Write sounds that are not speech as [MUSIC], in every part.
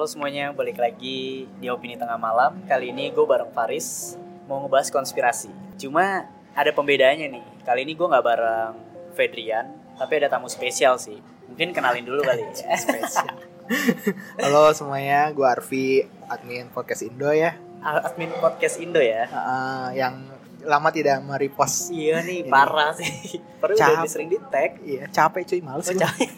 Halo semuanya, balik lagi di Opini Tengah Malam. Kali ini gue bareng Faris mau ngebahas konspirasi. Cuma ada pembedaannya nih. Kali ini gue nggak bareng Fedrian, tapi ada tamu spesial sih. Mungkin kenalin dulu kali ya. spesial. Halo semuanya, gue Arfi, admin podcast Indo ya, Admin podcast Indo ya. uh, yang lama tidak merepost. Iya nih, Ini. parah sih. Baru udah sering di tag. Iya, capek cuy, males. Oh, capek.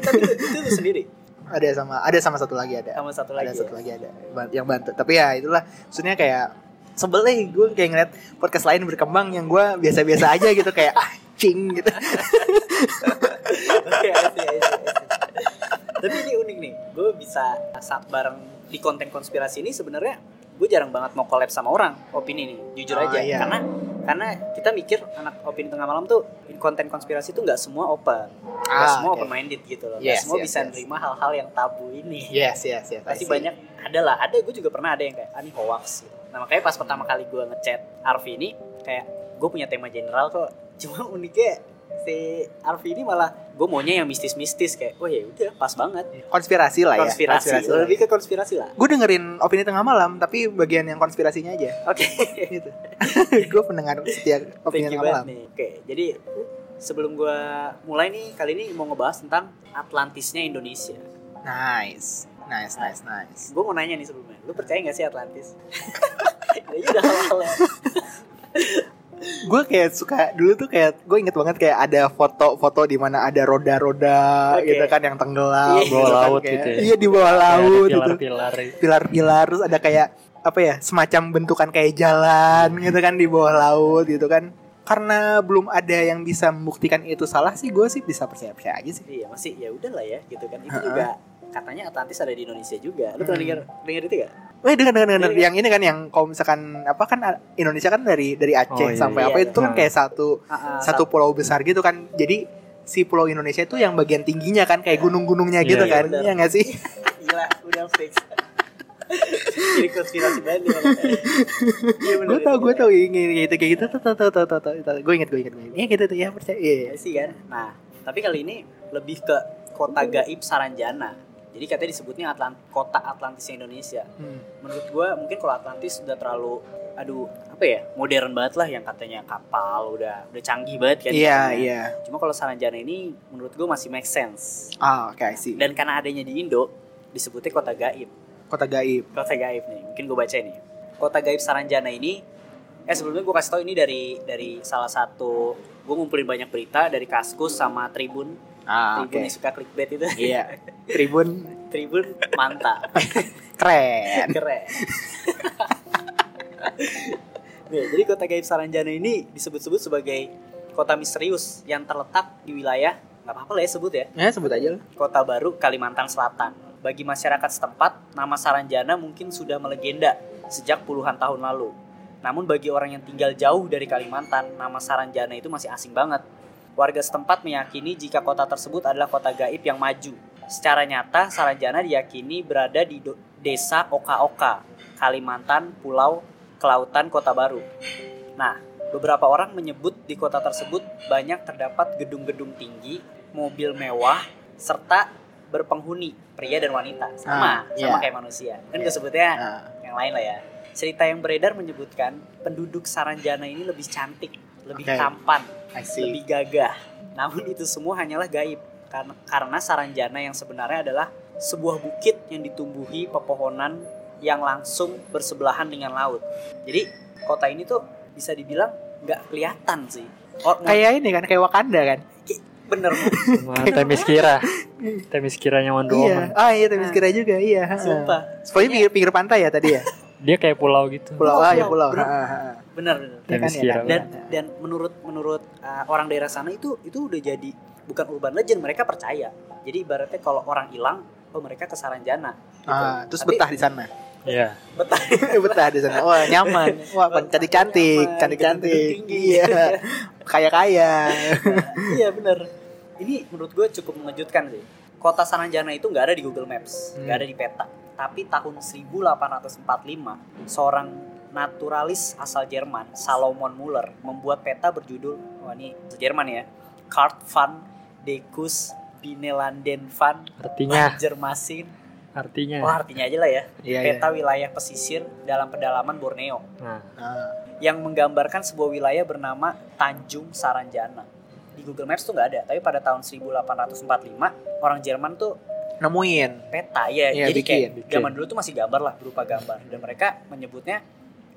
Tapi itu, itu lu sendiri. Ada sama, ada sama satu lagi ada. Sama satu ada lagi. satu ya? lagi ada yang bantu. Tapi ya itulah, maksudnya kayak sebel gue kayak ngeliat podcast lain berkembang yang gue biasa-biasa aja gitu kayak ah, cing gitu. Oke, see. Tapi ini unik nih, gue bisa saat bareng di konten konspirasi ini sebenarnya gue jarang banget mau collab sama orang opini nih, jujur Oh, aja. iya. Karena karena kita mikir anak opini tengah malam tuh konten konspirasi tuh nggak semua open, Ah, semua oke. open minded gitu loh, Yes, semua yes, bisa yes. nerima hal-hal yang tabu ini. Yes, yes, yes. Pasti banyak ada lah, ada gue juga pernah ada yang kayak ah, ini hoax gitu. Nah makanya pas pertama kali gue ngechat Arfi ini kayak gue punya tema general kok, [LAUGHS] cuma uniknya si Arfi ini malah gue maunya yang mistis-mistis kayak, oh ya udah pas banget. konspirasi lah ya. Konspirasi, lah. lebih ke konspirasi lah. Gue dengerin opini tengah malam, tapi bagian yang konspirasinya aja. Oke, gitu. [LAUGHS] gue pendengar setia opini tengah malam. nih. Oke, jadi sebelum gue mulai nih kali ini mau ngebahas tentang Atlantisnya Indonesia. Nice, nice, nice, nice. Gue mau nanya nih sebelumnya, lu percaya gak sih Atlantis? Ini [LAUGHS] udah hal-hal Gue kayak suka dulu tuh kayak gue inget banget kayak ada foto-foto di mana ada roda-roda Oke. gitu kan yang tenggelam, Iya. gitu Bawah laut kayak- gitu ya. Iya di bawah laut gitu. Pilar-pilar Pilar-pilar terus ada kayak apa ya semacam bentukan kayak jalan gitu kan di bawah laut gitu kan. Karena belum ada yang bisa membuktikan itu salah sih gue sih bisa percaya-percaya aja sih. Iya masih ya udahlah ya gitu kan. Itu juga katanya Atlantis ada di Indonesia juga. Lu pernah Hmm. dengar dengar itu gak? Wah dengar dengar dengar Iya. yang ini kan yang kalau misalkan apa kan Indonesia kan dari dari Aceh Oh, iya, sampai iya. apa itu kan Nah. kayak satu Ah, ah, satu pulau besar gitu kan. Jadi si pulau Indonesia itu yang bagian tingginya kan kayak gunung-gunungnya Iya, gitu iya, kan. Iya nggak sih? [LAUGHS] Gila, udah fix. [LAUGHS] Jadi konspirasi banget. Iya bener, gue tau gue tau ini gitu kayak gitu tuh tuh tuh tuh tuh tuh gue inget gue inget gue inget. Iya gitu tuh ya percaya. Iya. Iya sih kan. Nah, tapi kali ini lebih ke kota gaib Saranjana. Jadi katanya disebutnya Atlant kota Atlantisnya Indonesia. Hmm. Menurut gua mungkin kalau Atlantis udah terlalu aduh apa ya modern banget lah yang katanya kapal udah udah canggih banget kan Iya iya. cuma kalau Saranjana ini menurut gua masih make sense Ah oke I see. dan karena adanya di Indo disebutnya kota gaib Kota gaib. kota gaib nih mungkin gue baca nih kota gaib Saranjana ini eh sebelumnya gue kasih tau ini dari dari salah satu gue ngumpulin banyak berita dari Kaskus sama Tribun Ah Tribun oke. yang suka clickbait itu Iya. Tribun [LAUGHS] Tribun mantap [LAUGHS] keren. keren [LAUGHS] Nih, jadi kota gaib Saranjana ini disebut-sebut sebagai kota misterius yang terletak di wilayah nggak apa-apa lah ya sebut ya Ya sebut aja lah. Kota Baru, Kalimantan Selatan. Bagi masyarakat setempat, nama Saranjana mungkin sudah melegenda sejak puluhan tahun lalu. Namun bagi orang yang tinggal jauh dari Kalimantan, nama Saranjana itu masih asing banget. Warga setempat meyakini jika kota tersebut adalah kota gaib yang maju. Secara nyata, Saranjana diyakini berada di desa Oka-Oka, Kalimantan, Pulau Kelautan, Kota Baru. Nah, beberapa orang menyebut di kota tersebut banyak terdapat gedung-gedung tinggi, mobil mewah, serta berpenghuni pria dan wanita sama Ah, sama iya. kayak manusia kan Iya. disebutnya Nah, yang lain lah ya cerita yang beredar menyebutkan penduduk Saranjana ini lebih cantik lebih Oke. tampan lebih gagah namun itu semua hanyalah gaib karena karena Saranjana yang sebenarnya adalah sebuah bukit yang ditumbuhi pepohonan yang langsung bersebelahan dengan laut jadi kota ini tuh bisa dibilang nggak kelihatan sih oh, Kayak ini kan kayak Wakanda kan. Bener Temis Kira Temis Kiranya Wonder Iya. Woman Ah iya tapi kira juga iya. sumpah Pokoknya pinggir, pinggir pantai ya tadi ya. Dia kayak pulau gitu Pulau Oh, ah ya iya, pulau. bener. Bener bener Ya kan, Temis ya Kira kan? dan Bener. dan menurut menurut uh, orang daerah sana itu itu udah jadi bukan urban legend mereka percaya jadi ibaratnya kalau orang hilang oh mereka ke Saranjana gitu. Ah, terus Tapi betah di sana. Iya. betah. [LAUGHS] Betah di sana. Wah nyaman. Wah cantik. Cantik cantik cantik. iya. Kaya kaya iya bener. Ini menurut gue cukup mengejutkan sih. Kota Saranjana itu nggak ada di Google Maps nggak Hmm. ada di peta. Tapi tahun 1845 seorang naturalis asal Jerman Salomon Muller membuat peta berjudul wah ini bahasa Jerman ya Kart van Dekus Binelanden van Artinya, Banjarmasin artinya. oh artinya aja lah ya iya peta wilayah pesisir dalam pedalaman Borneo Nah, Ah, yang menggambarkan sebuah wilayah bernama Tanjung Saranjana. Di Google Maps tuh nggak ada, tapi pada tahun 1845 orang Jerman tuh nemuin peta ya. Iya, Jadi kayak bikin, bikin. zaman dulu tuh masih gambar lah, berupa gambar dan mereka menyebutnya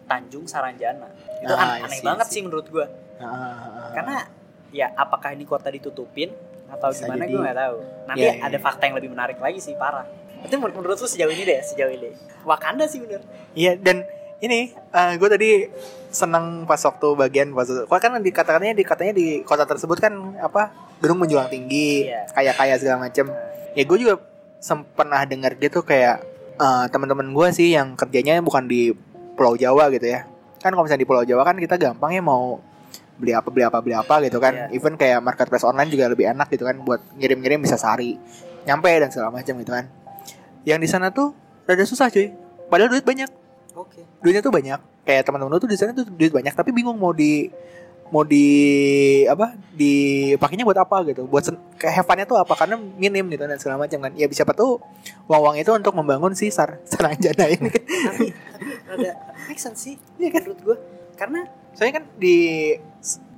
Tanjung Saranjana. Itu Ah, an- I aneh see, banget I see. sih menurut gua. Ah, ah, ah. Karena ya apakah ini kota ditutupin atau Bisa gimana gue nggak tahu. Nanti Iya, iya, ada iya. fakta yang lebih menarik lagi sih parah. Itu menurut, menurut lu sejauh ini deh, sejauh ini. Wakanda sih bener. Iya dan ini gue tadi seneng pas waktu bagian pas kok kan dikatakannya dikatanya di kota tersebut kan apa gedung menjulang tinggi Iya. kaya kaya segala macem ya gue juga pernah dengar gitu kayak eh, teman-teman gue sih yang kerjanya bukan di Pulau Jawa gitu ya kan kalau misalnya di Pulau Jawa kan kita gampang ya mau beli apa beli apa beli apa gitu kan Iya. even kayak marketplace online juga lebih enak gitu kan buat ngirim-ngirim bisa sehari nyampe dan segala macam gitu kan yang di sana tuh rada susah cuy. Padahal duit banyak. Oke. duitnya tuh banyak. Kayak teman-teman lu tuh di sana tuh duit banyak tapi bingung mau di mau di apa dipakainya buat apa gitu. Buat fun-nya tuh apa? Karena minim gitu dan segala macam kan. Ya siapa tuh uang uang itu untuk membangun si sar [LAUGHS] saranjana ini. Kan tapi tapi ada make sense sih Iya kan? menurut gue karena soalnya kan di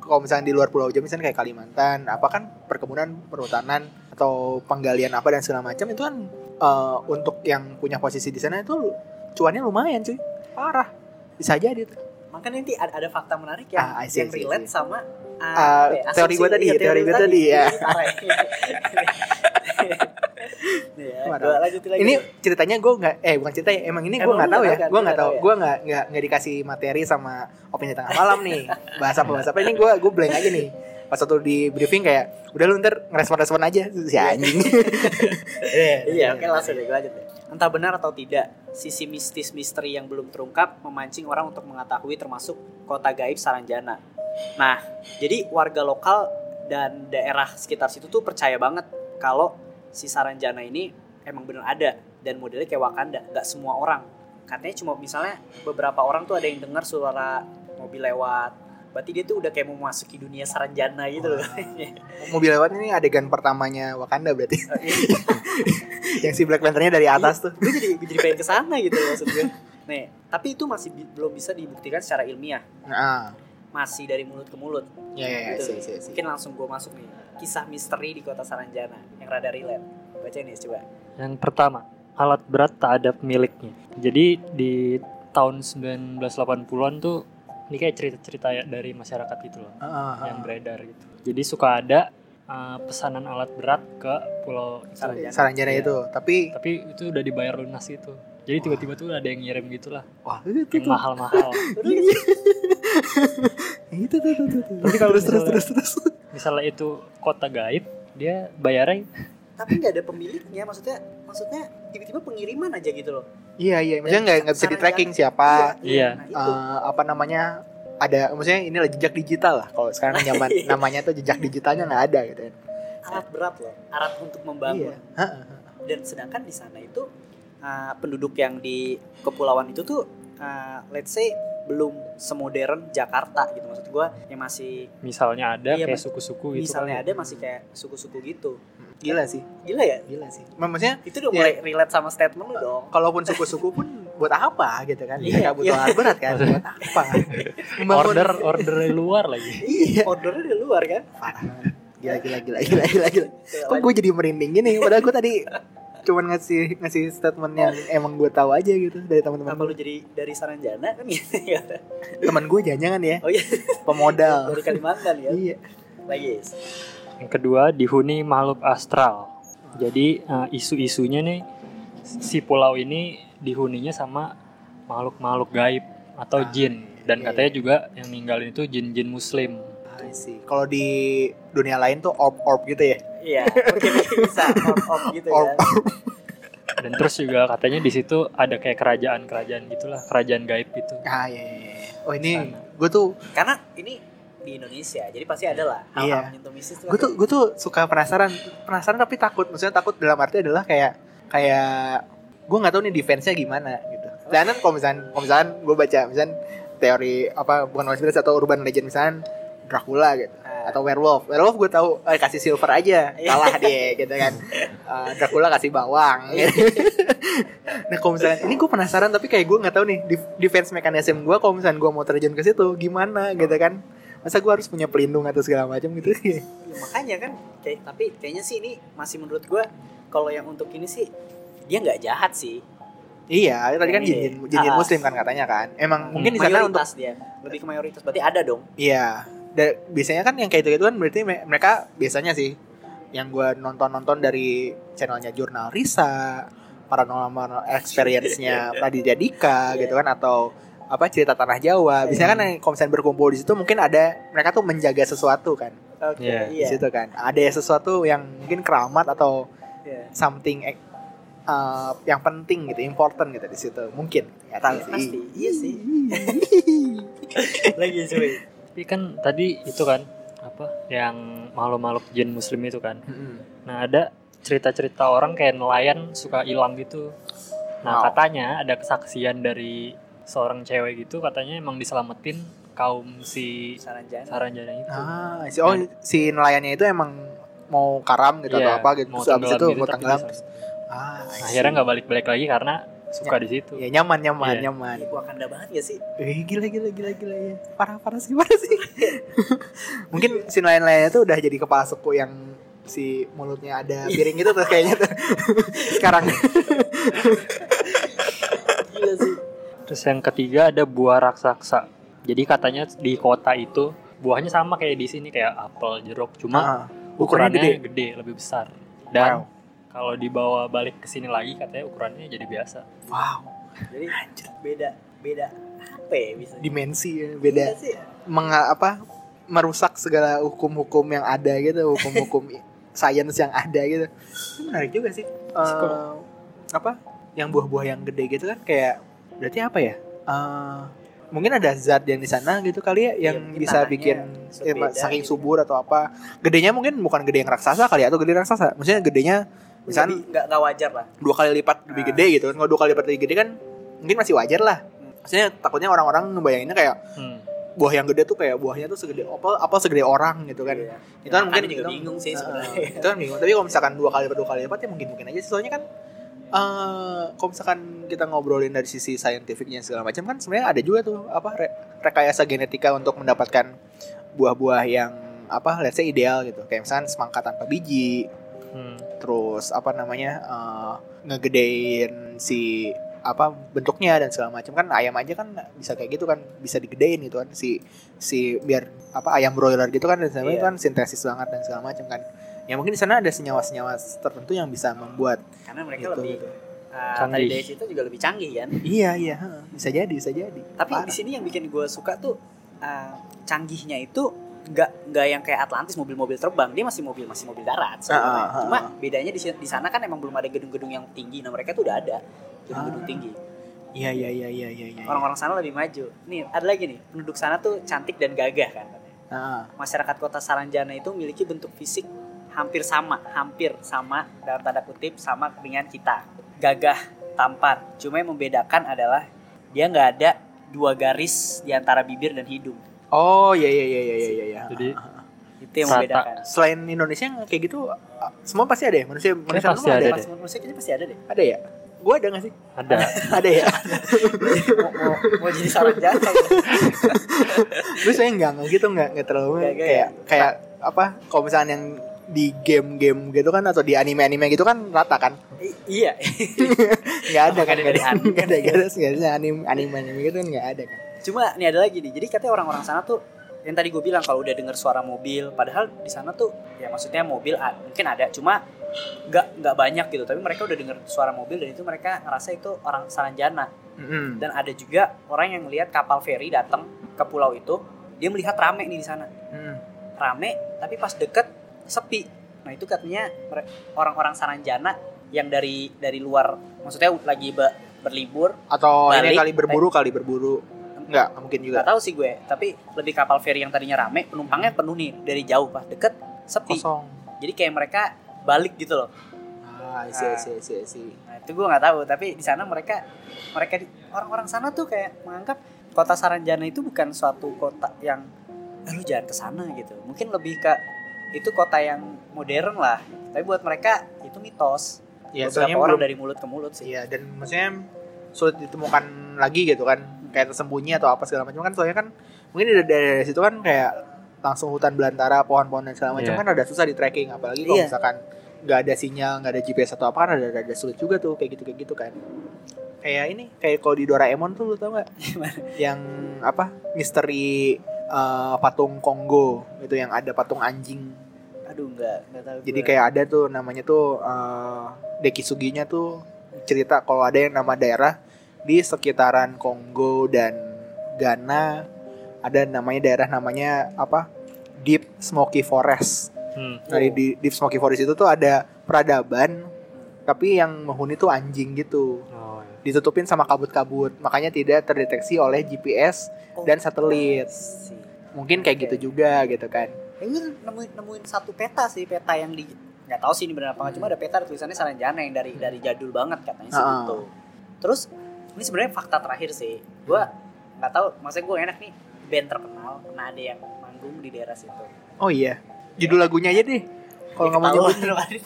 kalau misalnya di luar pulau Jawa misalnya kayak Kalimantan apa kan perkebunan perhutanan atau penggalian apa dan segala macam itu kan eh, untuk yang punya posisi di sana itu cuannya lumayan cuy parah bisa jadi tuh makanya nanti ada, ada fakta menarik yang Ah, see, yang I see, I relate see. sama uh, Ah, apa ya, teori asumsi- gua tadi, iya, teori lu gua tadi, ya. Ini parah ya. Parah. gua lanjutin lagi. ini ceritanya gue nggak eh bukan cerita ya emang ini gue nggak tahu ya gue nggak tahu ya? gue nggak nggak nggak dikasih materi sama opini tengah malam nih bahasa apa bahasa apa ini gue gue blank aja nih pas waktu di briefing kayak udah lu ntar ngerespon-respon aja si anjing [LAUGHS] Iya, oke langsung deh, lanjut deh. Entah benar atau tidak, sisi mistis misteri yang belum terungkap memancing orang untuk mengetahui termasuk kota gaib Saranjana. Nah, jadi warga lokal dan daerah sekitar situ tuh percaya banget kalau si Saranjana ini emang bener ada dan modelnya kayak Wakanda. Gak semua orang. Katanya cuma misalnya beberapa orang tuh ada yang dengar suara mobil lewat. Berarti dia tuh udah kayak mau memasuki dunia Saranjana gitu loh. [LAUGHS] mobil lewat ini adegan pertamanya Wakanda berarti [LAUGHS] yang si Black Panther-nya dari atas tuh gue jadi gue jadi pengen ke sana gitu loh maksud gue. Nih, tapi itu masih bi- belum bisa dibuktikan secara ilmiah. nah Masih dari mulut ke mulut. ya ya ya Gitu. sih, sih, sih. Mungkin langsung gue masuk nih. Kisah misteri di kota Saranjana yang rada relate. Baca nih coba. yang pertama, alat berat tak ada pemiliknya. Jadi di tahun 1980-an tuh ini kayak cerita-cerita ya dari masyarakat gitu loh ah, yang beredar gitu. Jadi suka ada uh, pesanan alat berat ke pulau itu. Saranjana. Saranjana Iya. itu tapi Tapi itu udah dibayar lunas gitu. Jadi tiba-tiba tuh ada yang ngirim gitu lah, wah itu yang mahal-mahal. [LAUGHS] itu tuh tuh tuh, tuh. Tapi kalau terus terus misalnya- terus terus Misalnya itu kota gaib, dia bayarnya Tapi nggak ada pemiliknya. Maksudnya maksudnya tiba-tiba pengiriman aja gitu loh. iya iya maksudnya nggak nggak bisa di tracking siapa Iya. Nah, itu. eh, apa namanya ada maksudnya inilah jejak digital lah kalau sekarang [LAUGHS] nyaman namanya tuh jejak digitalnya nggak ada gitu kan alat berat loh. Alat untuk membangun. iya Heeh. dan sedangkan di sana itu uh, penduduk yang di kepulauan itu tuh uh, let's say belum semodern Jakarta gitu maksud gua yang masih misalnya ada Iya, kayak suku-suku gitu. misalnya kali. ada masih kayak suku-suku gitu gila sih. Gila ya? Gila sih. Maksudnya itu udah Iya. mulai relate sama statement lu dong. kalaupun suku-suku pun buat apa gitu kan? Iya, mereka butuh iya. alat berat kan? Buat apa? Membangun- [LAUGHS] Order order dari luar lagi. iya. Ordernya dari luar kan? Parah gila gila gila gila gila gila. Kok gue jadi merinding gini? Padahal gue tadi cuman ngasih ngasih statement yang emang gue tahu aja gitu dari teman-teman apa lu jadi dari Saranjana kan gitu ya? Teman gue jangan ya. Oh iya. Pemodal. Dari Kalimantan ya? Iya. Lagi Yang kedua dihuni makhluk astral. Jadi eh, isu-isunya nih si pulau ini dihuninya sama makhluk-makhluk gaib atau Ah, jin dan iya, katanya juga yang ninggalin itu jin-jin muslim. See. Kalau di dunia lain tuh orb orb gitu ya. iya mungkin bisa op gitu Orb ya Dan terus juga katanya di situ ada kayak kerajaan-kerajaan gitulah, kerajaan gaib gitu. Ah iya, iya, iya. Oh ini gue tuh Karena ini di Indonesia, jadi pasti ada lah hal-hal Iya. mistis tuh. gue tuh gue tuh suka penasaran. Penasaran tapi takut. Maksudnya takut dalam arti adalah kayak kayak gue nggak tahu nih defense-nya gimana gitu. Dan kan kalau misalnya kalau misalnya gue baca misalnya teori apa bukan konspirasi atau urban legend misalnya Dracula gitu. Ah. atau werewolf. Werewolf gue tahu eh, kasih silver aja. Iya. kalah dia gitu kan. Eh, Dracula kasih bawang. [LAUGHS] Nah kalau misalnya ini gue penasaran tapi kayak gue nggak tahu nih def- defense mechanism gue kalau misalnya gue mau terjun ke situ gimana gitu kan masa gue harus punya pelindung atau segala macam gitu Ya, makanya kan kayak tapi kayaknya sih ini masih menurut gua kalau yang untuk ini sih dia nggak jahat sih. Iya, tadi kan Iya. jin, jin, jin Ah. muslim kan katanya kan. Emang mungkin di sana untuk dia lebih ke mayoritas berarti ada dong. iya. Da- biasanya kan yang kayak itu kan berarti me- mereka biasanya sih yang gua nonton-nonton dari channelnya Jurnal Risa, paranormal experience-nya [LAUGHS] Raditya Dika Iya. gitu kan atau apa cerita tanah Jawa. Biasanya kan yang misalnya berkumpul di situ mungkin ada mereka tuh menjaga sesuatu kan Oke, Iya. di situ kan. Ada sesuatu yang mungkin keramat atau Iya. something eh, uh, yang penting gitu, important gitu di situ. Mungkin ya tahu Iya, sih. pasti. Iya sih. [LAUGHS] Lagi cuy. Tapi kan tadi itu kan apa yang makhluk-makhluk jin muslim itu kan. Mm-mm. Nah, ada cerita-cerita orang kayak nelayan suka hilang gitu. Nah, Wow. katanya ada kesaksian dari seorang cewek gitu katanya emang diselamatin kaum si Saranjana. Saranjana itu. Ah, si oh si nelayannya itu emang mau karam gitu Iya, atau apa gitu. mau Terus abis tenggelam itu gitu, mau tenggelam. Ah. Akhirnya nggak balik-balik lagi karena suka di situ. Ya nyaman nyaman Iya. nyaman. Ih, Wakanda banget gak sih? Eh, gila gila gila gila ya. Parah parah sih parah sih. [LAUGHS] Mungkin si nelayan-nelayannya tuh udah jadi kepala suku yang si mulutnya ada piring gitu tuh kayaknya tuh. [LAUGHS] Sekarang. Terus yang ketiga ada buah raksasa. Jadi katanya di kota itu buahnya sama kayak di sini kayak apel, jeruk, cuma Ah, ukurannya ukurannya gede. gede. lebih besar. Dan Wow. kalau dibawa balik ke sini lagi katanya ukurannya jadi biasa. Wow, Jadi beda beda apa ya bisa? dimensi ya, beda. Iya sih. Menga, apa merusak segala hukum-hukum yang ada gitu, hukum-hukum [LAUGHS] sains yang ada gitu. Itu menarik juga sih. Eh, apa? Yang buah-buah yang gede gitu kan kayak berarti apa ya? Eh, mungkin ada zat yang di sana gitu kali ya yang Iya, mungkin bisa bikin ya, saking gitu. subur atau apa. Gedenya mungkin bukan gede yang raksasa kali ya atau gede raksasa. Maksudnya gedenya misalnya nggak nggak wajar lah. dua kali lipat lebih Nah. gede gitu kan. Kalau dua kali lipat lebih gede kan mungkin masih wajar lah. Maksudnya takutnya orang-orang ngebayanginnya kayak Hmm. buah yang gede tuh kayak buahnya tuh segede apel apel segede orang gitu kan Iya. itu kan mungkin Makanya juga itu- bingung sih Heeh, sebenarnya. itu kan bingung tapi kalau misalkan dua kali lipat dua kali lipat ya mungkin mungkin aja soalnya kan eh kalau misalkan kita ngobrolin dari sisi saintifiknya segala macam kan sebenarnya ada juga tuh apa re- rekayasa genetika untuk mendapatkan buah-buah yang apa let's say ideal gitu kayak misalkan semangka tanpa biji Hmm. terus apa namanya eh, ngegedein si apa bentuknya dan segala macam kan ayam aja kan bisa kayak gitu kan bisa digedein gitu kan si si biar apa ayam broiler gitu kan dan segala Iya. kan sintesis banget dan segala macam kan ya mungkin di sana ada senyawa-senyawa tertentu yang bisa membuat Karena mereka gitu, lebih gitu. uh, tadi dari situ juga lebih canggih kan. iya iya heeh. bisa jadi bisa jadi Tapi Parah. di sini yang bikin gue suka tuh uh, canggihnya itu nggak nggak yang kayak Atlantis mobil-mobil terbang dia masih mobil masih mobil darat sebenarnya. Ah, ah, ah, cuma bedanya di, di sana kan emang belum ada gedung-gedung yang tinggi nah mereka tuh udah ada gedung-gedung Ah. tinggi iya iya iya iya iya iya orang-orang sana lebih maju nih ada lagi nih penduduk sana tuh cantik dan gagah kan Heeh. masyarakat kota Saranjana itu memiliki bentuk fisik hampir sama hampir sama dalam tanda kutip sama dengan kita. Gagah tampan cuma yang membedakan adalah dia nggak ada dua garis di antara bibir dan hidung. Oh iya iya iya iya iya iya. Jadi itu yang Rata. membedakan. selain Indonesia yang kayak gitu semua pasti ada ya? Manusia manusia pasti ada ada deh. Pas manusia kayaknya pasti ada deh. Ada ya? Gua ada gak sih? Ada. [LAUGHS] ada ya? Mau, mau, mau jadi Saranjana gue saya nggak nggak gitu nggak nggak terlalu nggak kayak ya? kayak apa? Kalau misalnya yang di game-game gitu kan atau di anime-anime gitu kan rata kan? I- iya. [LAUGHS] Nggak ada kan nggak ada. nggak ada garis ada anime anime anime gitu kan nggak ada kan. Cuma nih ada lagi nih jadi katanya orang-orang sana tuh yang tadi gue bilang kalau udah dengar suara mobil padahal di sana tuh ya maksudnya mobil mungkin ada cuma nggak nggak banyak gitu. Tapi mereka udah dengar suara mobil dan itu mereka ngerasa itu orang Saranjana. Mm-mm. dan ada juga orang yang melihat kapal feri datang ke pulau itu dia melihat rame nih di sana. Mm. rame tapi pas deket sepi nah itu katanya orang-orang Saranjana yang dari dari luar maksudnya lagi be- berlibur Atau ini Balik, kali berburu kali berburu. Nggak mungkin juga. nggak tahu sih gue tapi lebih kapal feri yang tadinya rame penumpangnya penuh nih dari jauh pas deket sepi Kosong. jadi kayak mereka balik gitu loh Ah, isi isi isi isi. nah itu gue nggak tahu tapi di sana mereka mereka orang-orang sana tuh kayak menganggap kota Saranjana itu bukan suatu kota yang eh, lu jangan ke sana gitu mungkin lebih ke itu kota yang modern lah tapi buat mereka itu mitos Ya, beberapa soalnya orang belum dari mulut ke mulut sih Iya, dan maksudnya sulit ditemukan lagi gitu kan. Kayak tersembunyi atau apa segala macam kan soalnya kan mungkin dari, dari situ kan kayak langsung hutan belantara, pohon-pohon dan segala macam Iya. kan ada susah di tracking apalagi kalau Iya. misalkan nggak ada sinyal, nggak ada GPS atau apa kan ada, ada, sulit juga tuh kayak gitu kayak gitu kan. Kayak ini, kayak kalau di Doraemon tuh lu tau gak? yang apa? Misteri eh, patung Kongo itu yang ada patung anjing. Aduh nggak nggak tahu Jadi gue. kayak ada tuh namanya tuh uh, Dekisuginya tuh cerita kalau ada yang nama daerah di sekitaran Kongo dan Ghana ada namanya daerah namanya apa Deep Smoky Forest. Hmm. Nah di Deep Smoky Forest itu tuh ada peradaban tapi yang menghuni tuh anjing gitu. Oh, iya. Ditutupin sama kabut-kabut makanya tidak terdeteksi oleh GPS Oh, dan satelit. Mungkin kayak gitu juga gitu kan. Ya, gue nemuin nemuin satu peta sih peta yang di nggak tahu sih ini benar apa nggak cuma ada peta tulisannya Saranjana yang dari dari jadul banget katanya sih Ah. gitu. Terus ini sebenarnya fakta terakhir sih. Gue nggak tahu, maksudnya gue enak nih band terkenal pernah ada yang manggung di daerah situ. Oh iya. Judul lagunya aja deh. Kalau nggak mau nyebut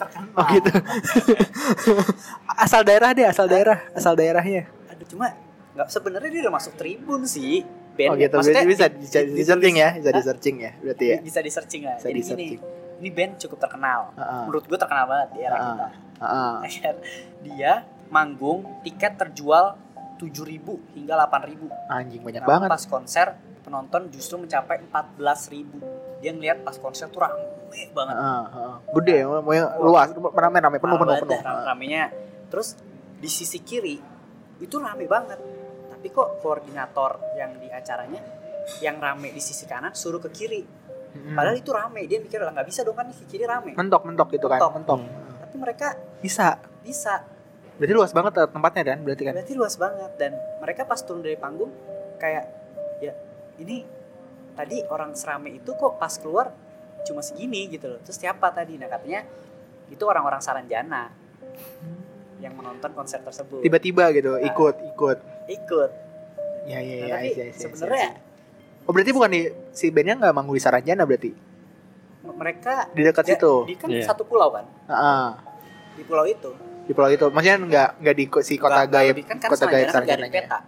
terkenal. Oh gitu. [LAUGHS] asal daerah deh, asal daerah, asal daerahnya. Aduh cuma nggak sebenarnya dia udah masuk tribun sih. Band Oh gitu. maksudnya bisa di- bisa di- di searching ya, bisa di searching ya. Berarti ya. Bisa di searching lah. Bisa Jadi gini, searching. ini band cukup terkenal. Heeh. Menurut gue terkenal banget di era Heeh. kita. Akhir [LAUGHS] dia manggung tiket terjual 7.000 hingga 8.000 Anjing banyak Namun banget. pas konser penonton justru mencapai 14.000 dia ngeliat pas konser tuh rame banget Heeh, heeh. Gede, mau yang luas, rame-rame penuh penuh penuh. ramenya terus di sisi kiri itu rame banget tapi kok koordinator yang di acaranya yang rame di sisi kanan suruh ke kiri Mm-mm. padahal itu rame dia mikir lah nggak bisa dong kan di kiri rame mentok mentok gitu kan, Mentok. mentok. tapi mereka Bisa. bisa Berarti luas banget eh, tempatnya kan, berarti kan. berarti luas banget dan mereka pas turun dari panggung kayak ya ini tadi orang serame itu kok pas keluar cuma segini gitu loh terus siapa tadi nah katanya itu orang-orang Saranjana yang menonton konser tersebut Tiba-tiba gitu, Nah. ikut, ikut. Ikut Ya ya Nah, ya. tapi sebenarnya. Oh berarti bukan di si bandnya nggak manggung di Saranjana berarti mereka di dekat ya, situ. di kan Iya. satu pulau kan Heeh. di pulau itu Di pulau itu, maksudnya nggak nggak di si kota lebih- kan, kan kota Saranjana kan ada Saranjana. peta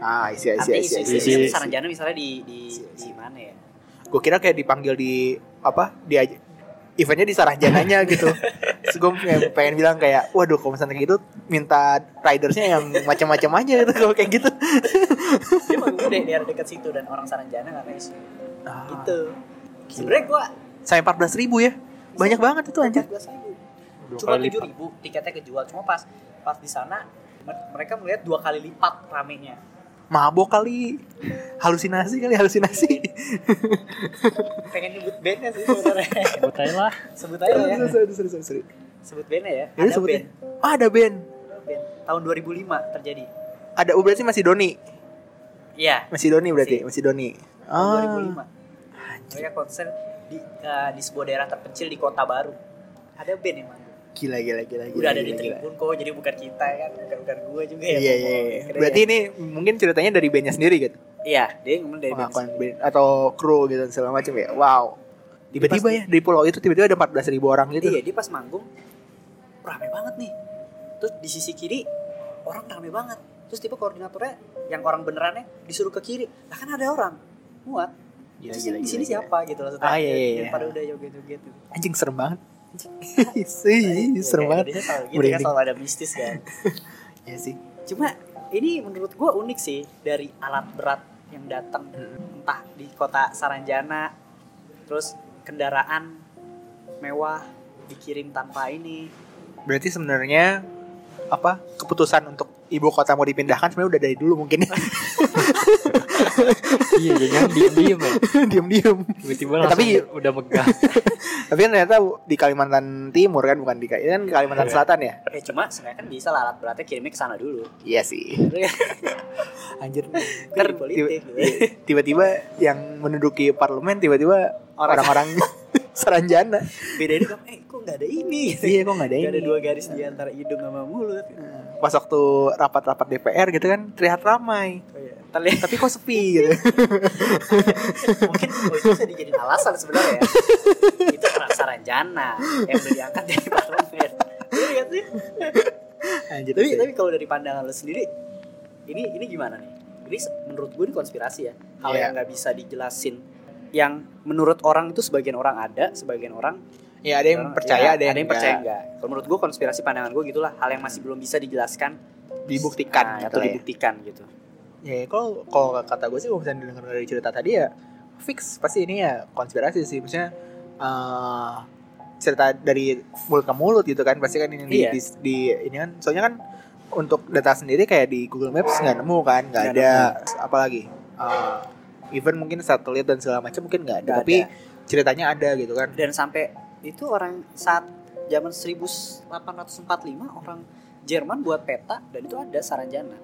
Ah, isi isi isi isi. isi- isu Saranjana misalnya di di Isi, di isi. mana ya Gue kira kayak dipanggil di apa? Di eventnya di Saranjananya gitu. [LAUGHS] Terus gue pengen bilang kayak, waduh kalau misalnya kayak gitu minta ridersnya yang macam-macam aja gitu kalau kayak gitu. dia manggung di daerah dekat situ dan orang Saranjana nggak isu Ah, gitu sebenarnya gua Sampai 14 ribu ya, banyak banget itu anjir. 14.000. Dua Cuma tujuh ribu tiketnya kejual. Cuma pas pas di sana mer- mereka melihat dua kali lipat ramenya. Mabok kali, halusinasi kali halusinasi. Pengen nyebut bandnya sih sebenarnya. Sebut aja lah. Sebut aja ya. Sorry, sorry, sorry, sorry. Sebut bandnya ya. Ini Ada sebutnya. band. Ah, ada band. band. Tahun 2005 terjadi. Ada oh, berarti masih Doni. Iya. Masih Doni berarti, masih Doni. Tahun Ah. 2005. Mereka konser di eh, di sebuah daerah terpencil di Kota Baru. Ada band manggung. Gila gila gila gila. Udah ada di gila. tribun kok, jadi bukan kita kan, bukan bukan gua juga ya. Iya iya. iya. Berarti ini mungkin ceritanya dari bandnya sendiri gitu. Iya, dia ngomong dari band Pengakuan sendiri. band atau kru gitu segala macam ya. Wow. Tiba-tiba ya di pulau itu tiba-tiba ada 14 ribu orang gitu. Iya, dia pas manggung rame banget nih. Terus di sisi kiri orang rame banget. Terus tiba koordinatornya yang orang benerannya disuruh ke kiri. Lah kan ada orang muat. Gila, Terus gila, di sini siapa gitu loh. Ah, iya, iya, iya. Pada udah joget-joget. Anjing serem banget. [LAUGHS] Sih, serem banget. Indonesia selalu gitu kan selalu ada mistis kan. [LAUGHS] Iya sih. Cuma ini menurut gua unik sih dari alat berat yang datang entah di kota Saranjana terus kendaraan mewah dikirim tanpa ini Berarti sebenarnya apa keputusan untuk ibu kota mau dipindahkan sebenarnya udah dari dulu mungkin. [LAUGHS] iya jangan diem diem ya diem-diem. Tiba-tiba Eh, langsung tapi- udah megah. [LAUGHS] tapi kan ternyata di Kalimantan Timur kan bukan di ini kan Kalimantan Iya. Selatan ya? Eh cuma sebenarnya kan bisa lah alat beratnya kirimnya ke sana dulu. iya sih. [LAUGHS] Anjir. Iya, tiba-tiba yang menduduki parlemen tiba-tiba orang-orang [LAUGHS] Saranjana. Beda ini kan, eh kok nggak ada ini? Gitu. iya kok nggak ada Nggak ini ada dua garis di antara hidung sama mulut. pas waktu rapat-rapat DPR gitu kan terlihat ramai Oh, iya. Terlihat tapi kok sepi gitu [LAUGHS] mungkin oh, itu bisa dijadiin alasan sebenarnya ya. itu Saranjana yang udah diangkat dari parlemen. Iya sih? anjir Tapi sih. tapi kalau dari pandangan lo sendiri, ini ini gimana nih? Ini menurut gue ini konspirasi ya. Hal Iya. yang nggak bisa dijelasin. Yang menurut orang itu sebagian orang ada, sebagian orang ya ada yang orang- percaya ya, ada yang, percaya nggak. enggak. Kalau menurut gue konspirasi pandangan gue gitulah, hal yang masih belum bisa dijelaskan dibuktikan nah, gitu atau lah ya. dibuktikan gitu. Ya kalau kalau kata gue sih kalau misalnya dengar dari cerita tadi ya fix pasti ini ya konspirasi sih maksudnya eh, cerita dari mulut ke mulut gitu kan pasti kan ini di, Iya. di, di- ini kan soalnya kan untuk data sendiri kayak di Google Maps nggak nemu kan nggak Nggak ada apalagi eh, even mungkin satelit dan segala macam mungkin nggak ada Nggak tapi ada. ceritanya ada gitu kan Dan sampai itu orang saat zaman 1845 orang Jerman buat peta dan itu ada Saranjana.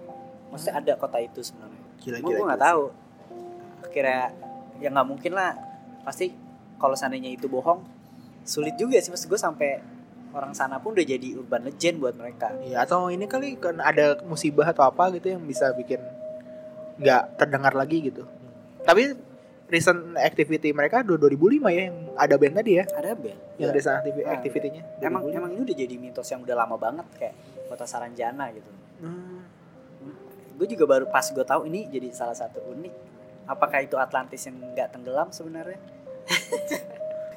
Maksudnya ada kota itu sebenarnya. gila Cuma gue nggak tahu. Akhirnya ya nggak mungkin lah. Pasti kalau seandainya itu bohong, sulit juga sih. Maksud gue sampai orang sana pun udah jadi urban legend buat mereka. Iya atau ini kali kan ada musibah atau apa gitu yang bisa bikin nggak terdengar lagi gitu. Tapi recent activity mereka dua 2005 ya yang ada band tadi ya Ada band. yang Ya. recent activity Ah, activity-nya. Emang 2005. emang ini udah jadi mitos yang udah lama banget kayak kota Saranjana gitu. Hmm. Gue juga baru pas gue tahu ini jadi salah satu unik. Apakah itu Atlantis yang nggak tenggelam sebenarnya?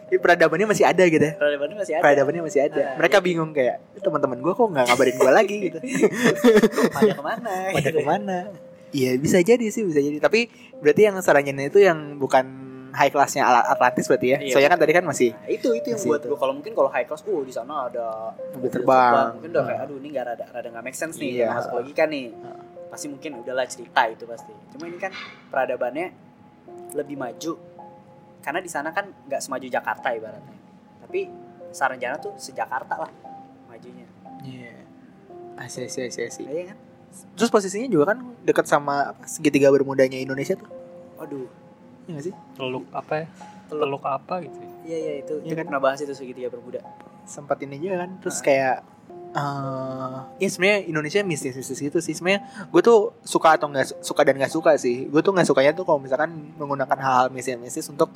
Ini peradabannya masih ada gitu ya. Peradabannya masih ada. Peradabannya masih ada. Ah, Mereka bingung kayak "Eh, teman-teman gue kok nggak ngabarin gue lagi gitu. [LAUGHS] Pada ke mana? Pada gitu. ke mana? Iya bisa jadi sih bisa jadi. Tapi berarti yang Saranjana itu yang bukan high classnya Atlantis berarti ya. Iya. Soalnya kan tadi kan masih Nah, itu itu yang Masih buat gue kalau mungkin kalau high class, oh di sana ada mobil terbang. Mungkin udah kayak aduh ini nggak rada rada nggak make sense nih, Iya. masuk logika nih. Pasti mungkin udahlah cerita itu pasti. Cuma ini kan peradabannya lebih maju karena di sana kan nggak semaju Jakarta ibaratnya. Tapi Saranjana tuh sejakarta lah majunya. Iya. Asli asli asli. asli. Iya kan? Terus posisinya juga kan dekat sama apa, segitiga bermudanya Indonesia tuh. Waduh. Iya gak sih? teluk apa ya Teluk. teluk apa gitu ya. Iya iya itu Iya kita kan? pernah bahas itu segitiga bermuda. Sempat ini juga kan. Terus kayak eh ya sebenarnya Indonesia mistis-mistis gitu sih. Sebenarnya gue tuh suka atau nggak suka dan nggak suka sih. Gue tuh nggak sukanya tuh kalau misalkan menggunakan hal-hal mistis-mistis untuk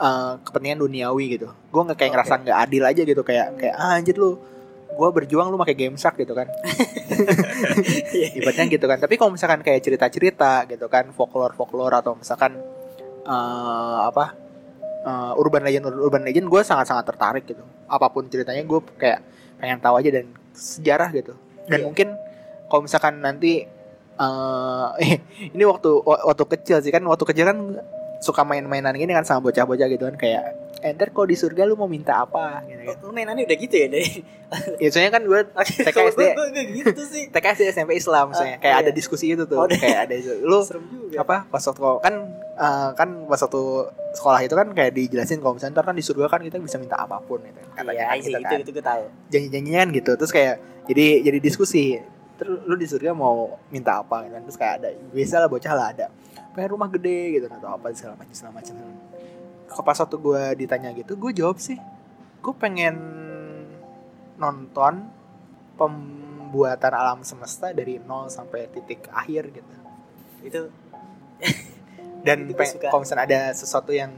eh, kepentingan duniawi gitu. Gue nggak kayak Oke. ngerasa nggak adil aja gitu kayak kayak ah, anjir lu gue berjuang lu pakai game shark gitu kan. [LAUGHS] Ibaratnya gitu kan. Tapi kalau misalkan kayak cerita-cerita gitu kan folklore folklore atau misalkan eh, apa eh, urban legend urban legend gue sangat-sangat tertarik gitu. Apa pun ceritanya gue kayak pengen tahu aja dan sejarah gitu. Dan Iya. mungkin kalau misalkan nanti [LAUGHS] eh ini waktu waktu kecil sih kan waktu kecil kan suka main-mainan gini kan sama bocah-bocah gitu kan kayak enter kok di surga lu mau minta apa? Gitu lu mainannya udah gitu ya dari [LAUGHS] ya soalnya kan gue [LAUGHS] TK SD. gitu sih. [LAUGHS] TK SD SMP Islam misalnya Ah, kayak iya. ada diskusi itu tuh. Oh, ada. kayak ada itu lu apa pas waktu kan eh, kan pas waktu sekolah itu kan kayak dijelasin kalau misalnya ntar kan di surga kan kita bisa minta apa pun gitu katanya Iya, kan iya, gitu itu kan. itu gue tahu. janji-janjinya kan gitu. Terus kayak jadi jadi diskusi. Terus lu di surga mau minta apa gitu kan. Terus kayak ada biasa lah bocah lah ada. Pengen rumah gede gitu atau apa segala macam segala macam pas waktu gue ditanya gitu gue jawab sih gue pengen nonton pembuatan alam semesta dari nol sampai titik akhir gitu. Itu [LAUGHS] dan kalau misalnya ada sesuatu yang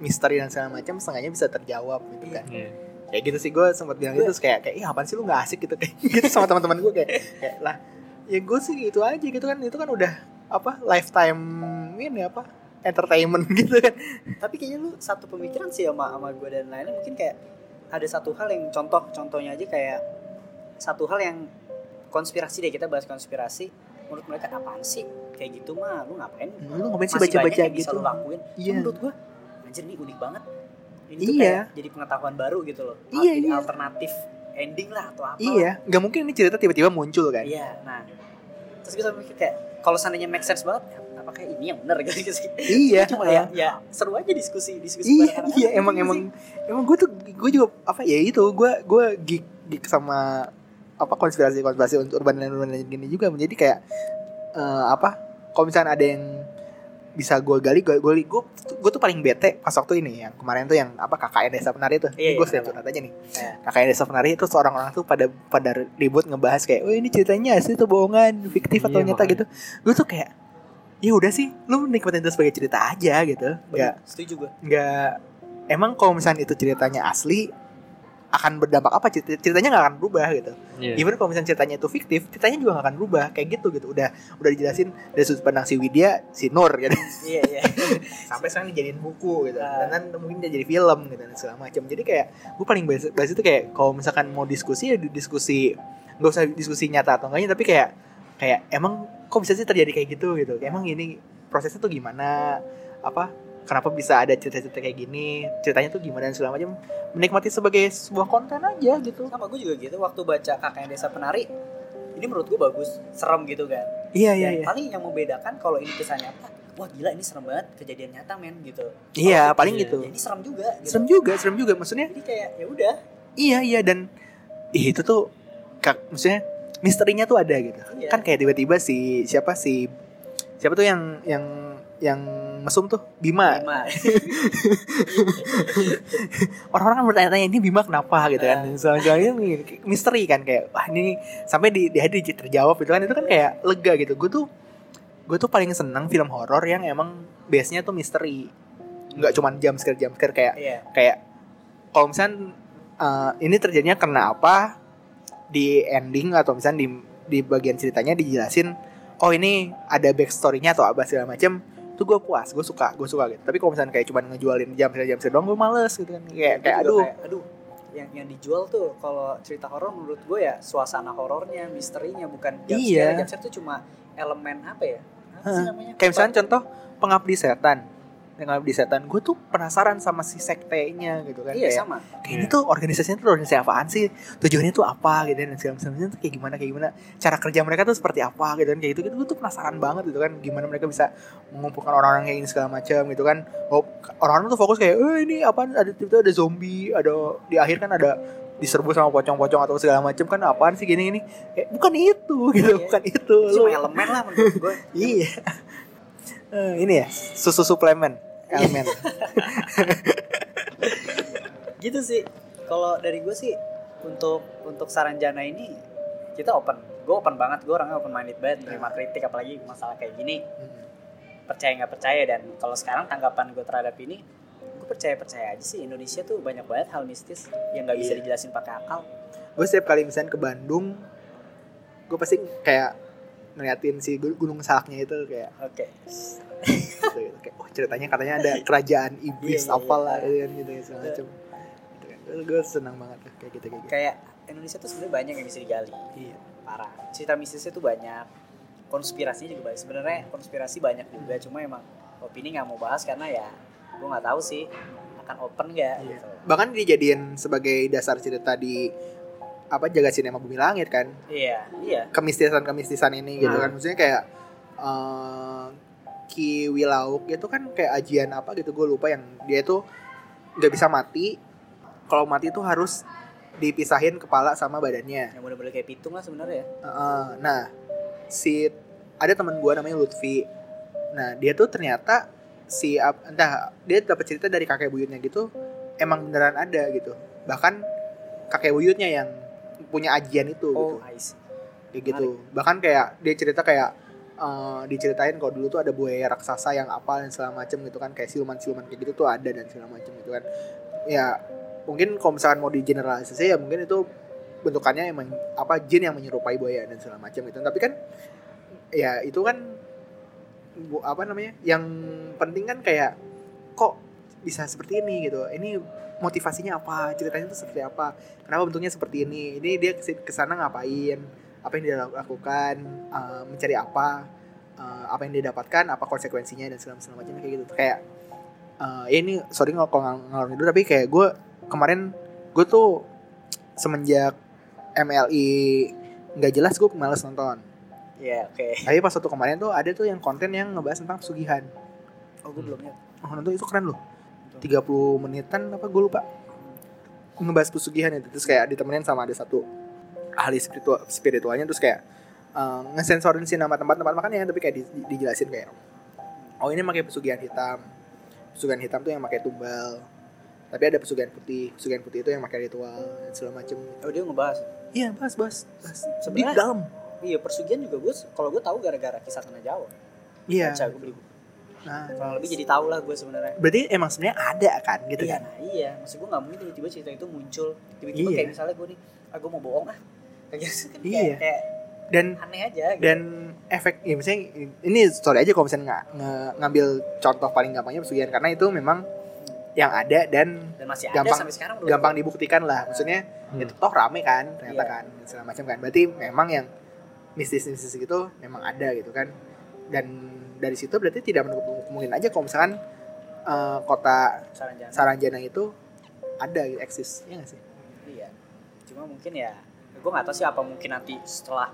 misteri dan segala macam setengahnya bisa terjawab gitu kan. Iya. kayak gitu sih gue sempat bilang gitu kayak kayak ih apaan sih lu nggak asik gitu? [LAUGHS] Kayak gitu sama teman-teman gue kayak kayak lah ya gue sih itu aja gitu kan. Itu kan udah apa lifetime ini apa entertainment [LAUGHS] gitu kan. Tapi kayaknya lu satu pemikiran sih sama sama gue dan lainnya mungkin kayak ada satu hal yang contoh contohnya aja kayak satu hal yang konspirasi deh kita bahas konspirasi. Menurut mereka apaan sih? Kayak gitu mah lu ngapain? Lu ngapain sih baca-baca yang bisa gitu. lu lakuin. Iya. menurut gue anjir ini unik banget. Ini tuh Iya. kayak jadi pengetahuan baru gitu loh. Iya, Jadi iya. alternatif ending lah atau apa iya. Nggak mungkin ini cerita tiba-tiba muncul kan. Iya, nah terus gue sampai mikir kayak kalau seandainya make sense banget, apakah ini yang benar? [LAUGHS] Gitu sih. Iya. Cuma ya ya seru aja diskusi diskusi iya bareng iya anak-anak emang emang sih. emang gue tuh gue juga apa ya itu gue gue geek geek sama apa konspirasi konspirasi untuk urban legend urban legend gini juga. Menjadi kayak eh, apa kalau misalnya ada yang bisa gue gali gue gue gue gue tuh paling bete pas waktu ini yang kemarin tuh yang apa KKN desa penari tuh. Iya, gue iya, sering iya. curhat aja nih. Iya. KKN desa penari itu seorang orang tuh pada pada ribut ngebahas kayak oh ini ceritanya asli tuh bohongan fiktif atau Iya, nyata makanya. gitu. Gue tuh kayak ya udah sih lu nikmatin itu sebagai cerita aja gitu. Nggak setuju gue nggak emang kalau misalnya itu ceritanya asli akan berdampak apa? Cerita- ceritanya nggak akan berubah gitu. Iya. even kalau misalnya ceritanya itu fiktif ceritanya juga nggak akan berubah kayak gitu gitu. Udah udah dijelasin dari sudut pandang si Widya si Nur gitu. Iya iya. [LAUGHS] Sampai sekarang dijadiin buku gitu. Ah. dan mungkin dia jadi film gitu dan segala macam jadi kayak gue paling bahas, bahas itu kayak kalau misalkan mau diskusi ya di- diskusi nggak usah diskusi nyata atau enggaknya tapi kayak kayak emang kok bisa sih terjadi kayak gitu? Gitu. Emang ini prosesnya tuh gimana? Apa kenapa bisa ada cerita-cerita kayak gini? Ceritanya tuh gimana? Dan segala macam. Menikmati sebagai sebuah konten aja gitu. Sama gue juga gitu waktu baca kakaknya desa penari ini menurut gue bagus serem gitu kan. Iya iya iya. paling yang membedakan kalau ini kisah nyata wah gila ini serem banget kejadian nyata men gitu. Iya paling iya. gitu. Ya ini serem juga gitu. serem juga serem juga. Maksudnya jadi kayak ya udah. Iya iya dan itu tuh kak maksudnya misterinya tuh ada gitu. Iya. kan kayak tiba-tiba si siapa si siapa tuh yang yang yang mesum tuh? Bima. Lima. [LAUGHS] orang-orang kan bertanya-tanya ini Bima kenapa? gitu kan. Soalnya ini misteri kan kayak wah ini sampai di di hari terjawab itu kan. Itu kan kayak lega gitu. Gue tuh gue tuh paling seneng film horor yang emang base nya tuh misteri. Nggak cuman jam scare jam scare kayak iya. kayak kalau misalnya eh, ini terjadinya karena apa di ending atau misalnya di di bagian ceritanya dijelasin oh ini ada backstorynya atau apa segala macam itu gue puas gue suka gue suka gitu. Tapi kalau misalnya kayak cuman ngejualin jam jam doang gue males gitu kan. Kayak kayak aduh. kayak, aduh yang yang dijual tuh kalau cerita horor menurut gue ya suasana horornya misterinya bukan jump Iya. scare tuh cuma elemen apa ya? Apa sih namanya? Kayak misalnya contoh pengabdi setan pengabdi setan. Gue tuh penasaran sama si sektenya gitu kan. Iya kayak, sama. Kayak ini tuh organisasinya tuh organisasi apaan sih? Tujuannya tuh apa? Gitu dan segala macamnya tuh kayak gimana kayak gimana? Cara kerja mereka tuh seperti apa? Gitu kan kayak gitu. Gitu gue tuh penasaran banget gitu kan. Gimana mereka bisa mengumpulkan orang-orang kayak ini segala macam gitu kan. Oh, orang-orang tuh fokus kayak eh ini apa ada itu ada zombie ada di akhir kan ada diserbu sama pocong-pocong atau segala macam kan. Apaan sih gini gini kayak bukan itu gitu. Iya. bukan itu. Cuma elemen lah menurut gue [LAUGHS] iya. Eh, ini ya susu suplemen elemen [LAUGHS] gitu sih. Kalau dari gue sih untuk untuk saran jana ini kita open. Gue open banget. Gue orangnya open minded banget menerima kritik apalagi masalah kayak gini. Percaya nggak percaya dan kalau sekarang tanggapan gue terhadap ini gue percaya percaya aja sih. Indonesia tuh banyak banget hal mistis yang nggak bisa Iya. dijelasin pakai akal. Gue setiap kali misalnya ke Bandung gue pasti kayak ngeliatin si gu- gunung salaknya itu kayak oke. gitu, gitu. kayak oh ceritanya katanya ada kerajaan iblis Iya, iya, apalah iya. gitu, gitu segala macam gitu kan. gue senang banget kayak gitu kayak gitu. Kayak Indonesia tuh sebenarnya banyak yang bisa digali. Iya. Parah. Cerita mistisnya tuh banyak. Konspirasinya juga banyak. Sebenarnya konspirasi banyak juga cuma emang opini nggak mau bahas karena ya gue nggak tahu sih akan open nggak Iya. gitu. Bahkan dijadiin sebagai dasar cerita di apa jaga sinema bumi langit kan? Iya iya. Kemistisan kemistisan ini gitu Nah. kan. Maksudnya kayak eh Ki Wilauk itu kan kayak ajian apa gitu gue lupa yang dia itu nggak bisa mati. Kalau mati itu harus dipisahin kepala sama badannya. Yang bener-bener kayak pitung lah sebenarnya ya. Heeh. nah si ada teman gue namanya Lutfi. Nah dia tuh ternyata si entah dia dapat cerita dari kakek buyutnya gitu emang beneran ada gitu. Bahkan kakek buyutnya yang punya ajian itu gitu. Oh I see. kayak gitu. Bahkan kayak dia cerita kayak eh, diceritain kalau dulu tuh ada buaya raksasa yang apa dan segala macem gitu kan. Kayak siluman-siluman kayak gitu tuh ada dan segala macem gitu kan. Ya mungkin kalau misalkan mau di generalisasi ya mungkin itu bentukannya emang apa jin yang menyerupai buaya dan segala macam gitu. Tapi kan ya itu kan apa namanya yang penting kan kayak kok bisa seperti ini gitu. Ini motivasinya apa? Ceritanya itu seperti apa? Kenapa bentuknya seperti ini? Ini dia ke sana ngapain? Apa yang dia lakukan? Eh, mencari apa? Eh, apa yang dia dapatkan? Apa konsekuensinya? Dan segala segala macamnya kayak gitu. Kayak eh, ya ini sorry kalau ngal- ngalor itu tapi kayak gue kemarin gue tuh semenjak MLI nggak jelas gue males nonton. Iya, oke. Tapi pas waktu kemarin tuh ada tuh yang konten yang ngebahas tentang pesugihan. Oh, gue belum lihat. Oh, nonton itu keren loh. 30 menitan apa gue lupa. Ngebahas pesugihan itu terus kayak ditemenin sama ada satu ahli spiritual spiritualnya terus kayak eh, ngesensorin sih nama tempat-tempat makannya tapi kayak di- dijelasin kayak oh ini pakai pesugihan hitam. Pesugihan hitam tuh yang pakai tumbal. Tapi ada pesugihan putih. Pesugihan putih itu yang pakai ritual dan segala macem. Oh, dia ngebahas. Iya, bahas, bahas. bahas. Di Sebenarnya- dalam. Iya, persugihan juga gue kalau gue tahu gara-gara kisah tanah Jawa. Iya. Baca gue beli buku. Nah, Kurang lebih jadi tahu lah gue sebenarnya. berarti emang sebenarnya ada kan gitu iya, kan? nah, iya. Maksud gue gak mungkin tiba-tiba cerita itu muncul. Tiba-tiba Iya. kayak misalnya gue nih, ah gue mau bohong ah. Kayak gitu kan kayak, Iya. kayak Dan aneh aja gitu. dan efek ya misalnya ini sorry aja kalau misalnya nggak nge- ngambil contoh paling gampangnya pesugihan karena itu memang yang ada dan Dan masih ada gampang- sampai sekarang gampang dibuktikan lah maksudnya Hmm. itu toh rame kan ternyata Iya. kan segala macam kan berarti memang yang mistis-mistis gitu memang ada gitu kan dan dari situ berarti tidak menutup kemungkinan aja kalau misalkan eh, kota Saran jangan. Saranjana itu ada gitu, eksis ya nggak sih Iya. Cuma mungkin ya, gue gak tahu sih apa mungkin nanti setelah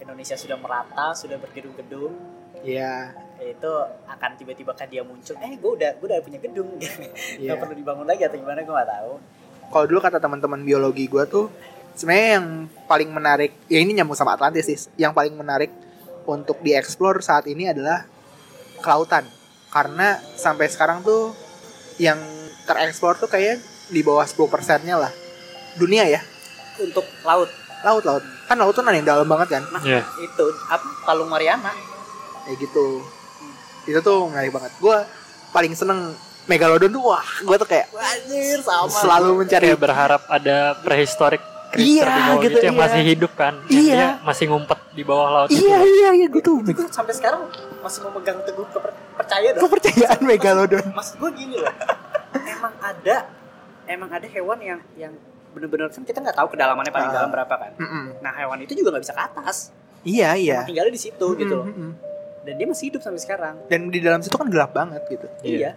Indonesia sudah merata, sudah bergedung-gedung, Iya ya itu akan tiba-tiba kan dia muncul. Eh, gue udah gue udah punya gedung, [LAUGHS] Iya. nggak perlu dibangun lagi atau gimana gue gak tahu. kalau dulu kata teman-teman biologi gue tuh sebenarnya yang paling menarik ya ini nyambung sama Atlantis sih yang paling menarik untuk dieksplor saat ini adalah kelautan. Karena sampai sekarang tuh yang tereksplor tuh kayak di bawah 10 persennya lah. Dunia ya? Untuk laut, laut laut. Kan laut tuh ada yang dalam banget kan? Nah Iya. itu. Apa? Palung Mariana. kayak gitu. Itu tuh menarik banget. Gue paling seneng Megalodon tuh wah gue tuh kayak Anjir sama. selalu mencari Kayak berharap ada prehistoric Iya, di bawah gitu, gitu, yang iya. masih hidup kan. Yang Iya. Dia masih ngumpet di bawah laut iya itu. iya iya gue tuh Gue sampai sekarang masih memegang teguh keper- percaya dong. kepercayaan Megalodon Maksud gue gini loh. emang ada emang ada hewan yang yang bener-bener kan kita nggak tahu kedalamannya paling Ah. dalam berapa kan. Mm-mm. Nah hewan itu juga nggak bisa ke atas. iya iya Emang tinggalnya di situ gitu loh. Dan dia masih hidup sampai sekarang. dan di dalam situ kan gelap banget gitu Iya. Iya.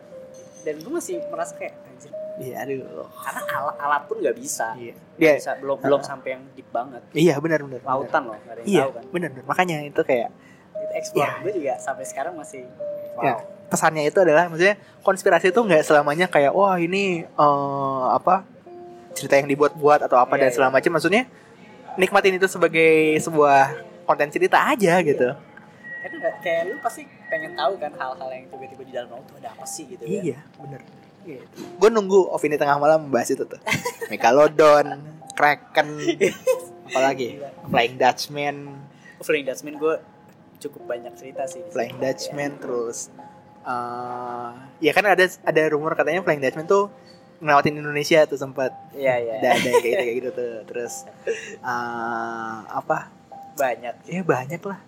Dan gue masih merasa kayak. Iya aduh Karena alat, alat pun nggak bisa. iya Iya. bisa belum belum sampai yang deep banget. iya benar benar. Lautan loh, nggak ada yang iya tahu kan. benar benar. makanya itu kayak Itu explore Iya. gue juga sampai sekarang masih wow. Ya. pesannya itu adalah maksudnya konspirasi itu nggak selamanya kayak wah ini eh, apa cerita yang dibuat-buat atau apa Iya, dan iya. segala macam maksudnya nikmatin itu sebagai sebuah konten cerita aja gitu Karena nggak- kayak lu pasti pengen tahu kan hal-hal yang tiba-tiba di dalam laut tuh ada apa sih gitu kan. iya benar gue nunggu Ovini tengah malam membahas itu tuh. [LAUGHS] Megalodon Kraken apalagi? Flying Dutchman. Flying Dutchman gue cukup banyak cerita sih. Flying Dutchman terus eh ya kan ada ada rumor katanya Flying Dutchman tuh ngelewatin Indonesia tuh sempat Iya iya. ada ada kayak gitu, kayak gitu tuh. Terus eh apa? Banyak. ya banyak lah.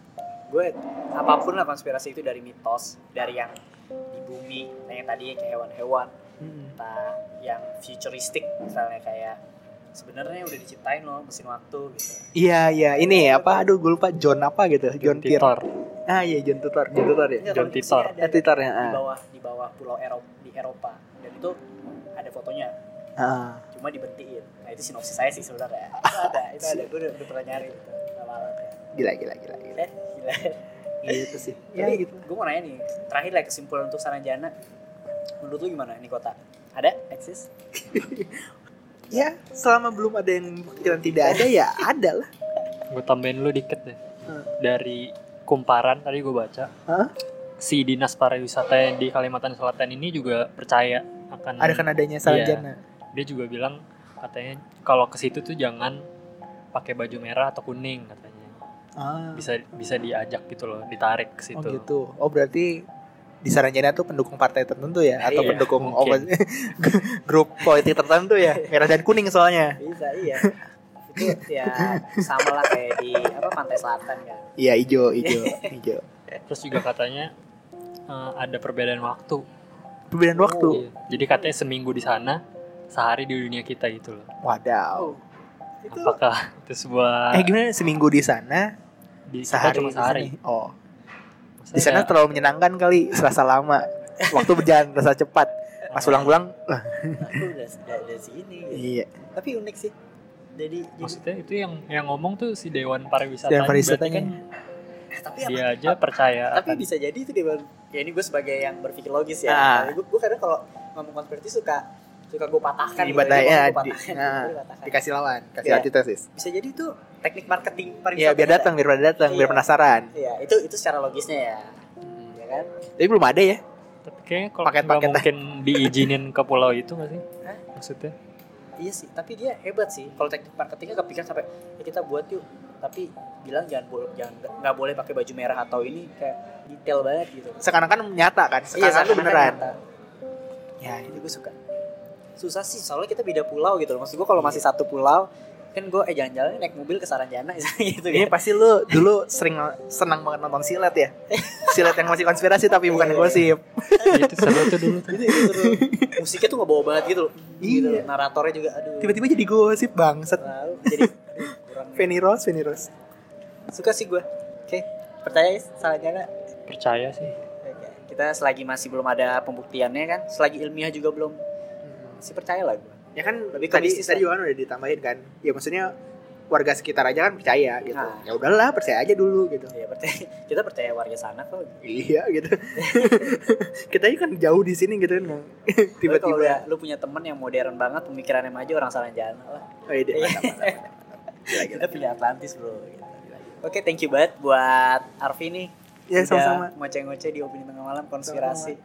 Gue apa pun lah konspirasi itu dari mitos, dari yang di bumi, yang tadi kayak hewan-hewan, entah yang futuristik misalnya kayak sebenarnya udah diciptain loh mesin waktu gitu. iya iya. Ini apa? Aduh gue lupa. John apa gitu? John Titor. Titor. ah iya John Titor. John Titor ya? John Titor. Eh, Titor ya? di ah. bawah di bawah pulau Eropa di Eropa. Dan itu ada fotonya. Ah. cuma diberhentiin. Nah itu sinopsis saya sih sebenarnya. [LAUGHS] Itu ada itu ada. Gue udah, udah pernah nyari itu. Nama alatnya gila gila gila gila. Eh gila. Gitu sih. Ya gitu. gue mau nanya nih terakhir lah kesimpulan untuk Saranjana menurut lu gimana ini kota ada eksis [LAUGHS] ya selama belum ada yang buktikan tidak ada ya ada lah Gue tambahin lu dikit deh. Hmm. Dari kumparan tadi gue baca. Hah? Si dinas pariwisata yang di Kalimantan Selatan ini juga percaya akan ada kan adanya Saranjana dia juga bilang katanya kalau ke situ tuh jangan pakai baju merah atau kuning katanya ah. bisa bisa diajak gitu loh ditarik ke situ Oh gitu. Oh berarti di Saranjana tuh pendukung partai tertentu ya atau Iya, pendukung opos- [LAUGHS] grup politik tertentu ya merah dan kuning soalnya. bisa iya itu ya sama lah kayak di apa pantai selatan kan Iya hijau hijau hijau. terus juga katanya eh, ada perbedaan waktu Perbedaan waktu. Iya. jadi katanya seminggu di sana sehari di dunia kita gitu loh Wadaw. itu apakah itu sebuah Eh gimana seminggu di sana di sehari cuma di sehari sini? Oh di sana kayak- terlalu menyenangkan kali serasa lama. Waktu berjalan terasa cepat. Pas aku udah sini gitu. iya. tapi unik sih jadi jadi maksudnya itu yang yang ngomong tuh si dewan pariwisata Dan berarti pariwisatanya. kan Eh, tapi apa- dia aja percaya tapi akan- bisa jadi itu dia baru- ya ini gue sebagai yang berpikir logis ya Ah. gue, gue kadang kalau ngomong konspirasi suka suka gue patahkan gitu. Dibata- Dia ya, gue patahkan, nah, gue patahkan. dikasih lawan kasih Iya. antitesis bisa jadi itu teknik marketing paling Iya biar datang biar pada datang biar Iya. penasaran. Iya itu itu secara logisnya ya. Ya kan? Tapi belum ada ya. Tapi kayaknya kalau Paket-paket nggak mungkin diizinin ke pulau itu nggak sih? Hah? maksudnya? Iya sih tapi dia hebat sih. Kalau teknik marketingnya kepikiran sampai ya kita buat yuk. Tapi bilang jangan boleh jangan nggak boleh pakai baju merah atau ini kayak detail banget gitu. Sekarang kan nyata kan? Sekarang seakan-akan tuh beneran. nyata. ya itu gue suka. Susah sih soalnya kita beda pulau gitu loh. Maksud gue kalau masih satu pulau kan gue eh jalan-jalan naik mobil ke Saranjana [LAUGHS] gitu ini kan. pasti lu dulu sering senang banget nonton silat ya? Silat yang masih konspirasi tapi bukan Iya. gosip. Itu seru tuh dulu tuh. Itu, itu seru. Musiknya tuh nggak bawa banget gitu loh. Gitu Iya. naratornya juga aduh. Tiba-tiba jadi gosip bangsat. Lalu jadi aduh, kurang. Fanny Rose Fanny Rose. Suka sih gue oke percaya ya Saranjana percaya sih. Kita selagi masih belum ada pembuktiannya kan selagi ilmiah juga belum. Masih percaya lah gue ya kan Lebih tadi mistis tadi kan udah ditambahin kan. Ya maksudnya warga sekitar aja kan percaya gitu. Nah. ya udahlah percaya aja dulu gitu. Ya percaya. [LAUGHS] Kita percaya warga sana kok. Iya gitu. [LAUGHS] Kita kan jauh di sini gitu kan [LAUGHS] Tiba-tiba. lu punya temen yang modern banget pemikirannya maju orang Saranjana lah. Oh, iya, mantap, mantap, mantap. Gila. kita punya Atlantis bro. Gila. oke thank you banget buat Arfi nih. Ya sama-sama. ngoceh-ngoceh di opini tengah malam konspirasi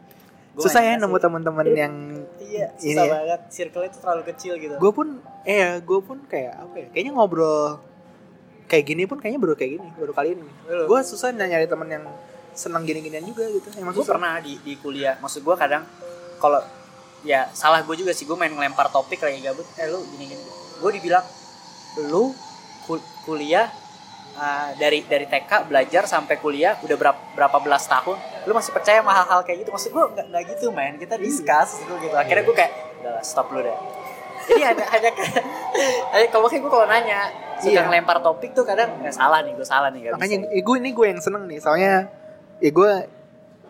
Gua susah ya nemu teman-teman yang iya ini susah ya. banget. Circle itu terlalu kecil gitu. Gue pun eh ya gue pun kayak apa ya kayaknya ngobrol kayak gini pun kayaknya baru kayak gini baru kali ini. Gue susah nyari teman yang senang gini-ginian juga gitu. Emang gue pernah di, di kuliah maksud gue kadang kalau ya salah gue juga sih gue main ngelempar topik lagi gabut eh lu gini gini gue dibilang lu kul- kuliah uh, dari dari TK belajar sampai kuliah udah berapa berapa belas tahun lu masih percaya sama hal-hal kayak gitu? Maksud gue nggak nggak gitu main kita discuss gitu. Gitu akhirnya gue kayak udah stop lu deh. [LAUGHS] Jadi hanya hanya hanya kalau makanya gue kalau nanya suka Iya. ngelempar topik tuh kadang eh, salah nih gue salah nih gak makanya bisa. gue ini gue yang seneng nih soalnya ya gue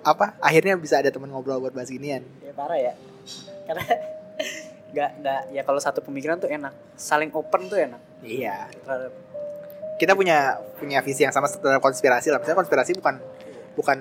apa akhirnya bisa ada teman ngobrol buat bahas ginian. Ya parah ya. Karena [LAUGHS] nggak nggak ya kalau satu pemikiran tuh enak saling open tuh enak. Iya. Terhadap kita punya punya visi yang sama terhadap konspirasi lah. Misalnya konspirasi bukan bukan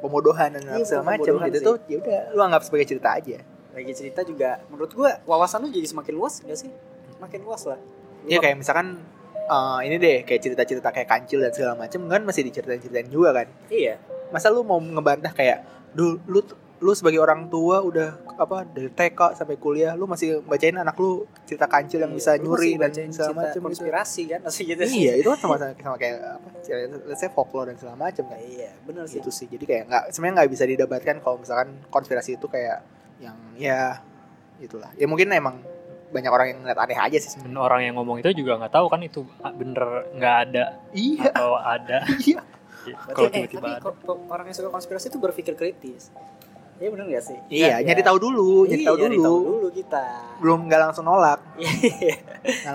pemodohan dan Iya, segala macam gitu sih. tuh ya udah lu anggap sebagai cerita aja. Lagi cerita juga menurut gua wawasan lu jadi semakin luas gak sih? Makin luas lah. Iya kayak misalkan eh, ini deh kayak cerita-cerita kayak kancil dan segala macam kan masih diceritain-ceritain juga kan. iya. Masa lu mau ngebantah kayak lu lu lu sebagai orang tua udah apa dari TK sampai kuliah lu masih bacain anak lu cerita kancil yang bisa Lu nyuri dan segala macam gitu. konspirasi kan masih gitu sih Iya, itu kan sama sama, sama kayak apa? Let's say folklore dan segala macam kan. iya bener sih Gitu sih. Jadi kayak nggak sebenarnya nggak bisa didebatkan kalau misalkan konspirasi itu kayak yang ya itulah. Ya mungkin emang banyak orang yang ngeliat aneh aja sih sebenarnya. dan orang yang ngomong itu juga nggak tahu kan itu bener nggak ada Iya, atau ada [LAUGHS] iya. Berarti, kalau eh, tiba-tiba tapi ada orang yang suka konspirasi itu berpikir kritis iya bener gak sih Iya, nyari tahu dulu, nyari iya, tahu nyari dulu. tahu dulu kita Belum nggak langsung nolak. [LAUGHS] Iya,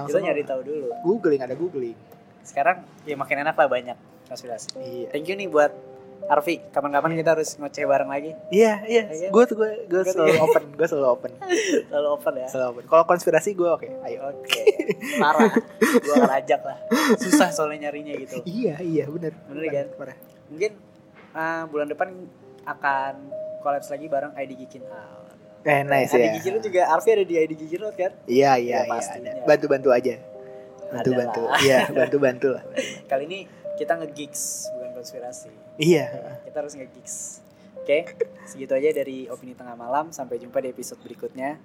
kita nyari tahu dulu Googling ada googling. sekarang ya makin enak lah banyak konspirasi Iya. thank you nih buat Arfi kapan-kapan kita harus ngoceh bareng lagi Iya, iya. Iya. Gue tuh gue gue selalu open, gue selalu [LAUGHS] open, selalu open ya selalu open. Kalau konspirasi gue oke, ayo. oke parah gue akan ajak lah susah soalnya nyarinya gitu Iya, iya, bener. Bener Parah, kan? parah. mungkin ah, bulan depan akan collabs lagi bareng ID Gikin Out Eh, nice ID ya. Gikin Out juga Arfi ada di ID Gikin Out kan Iya, iya, Ya, iya. pastinya. ada. Bantu-bantu aja. Bantu-bantu. Iya, bantu-bantu lah. [LAUGHS] kali ini kita nge-gigs bukan konspirasi Iya. kita harus nge-gigs oke segitu aja dari opini tengah malam sampai jumpa di episode berikutnya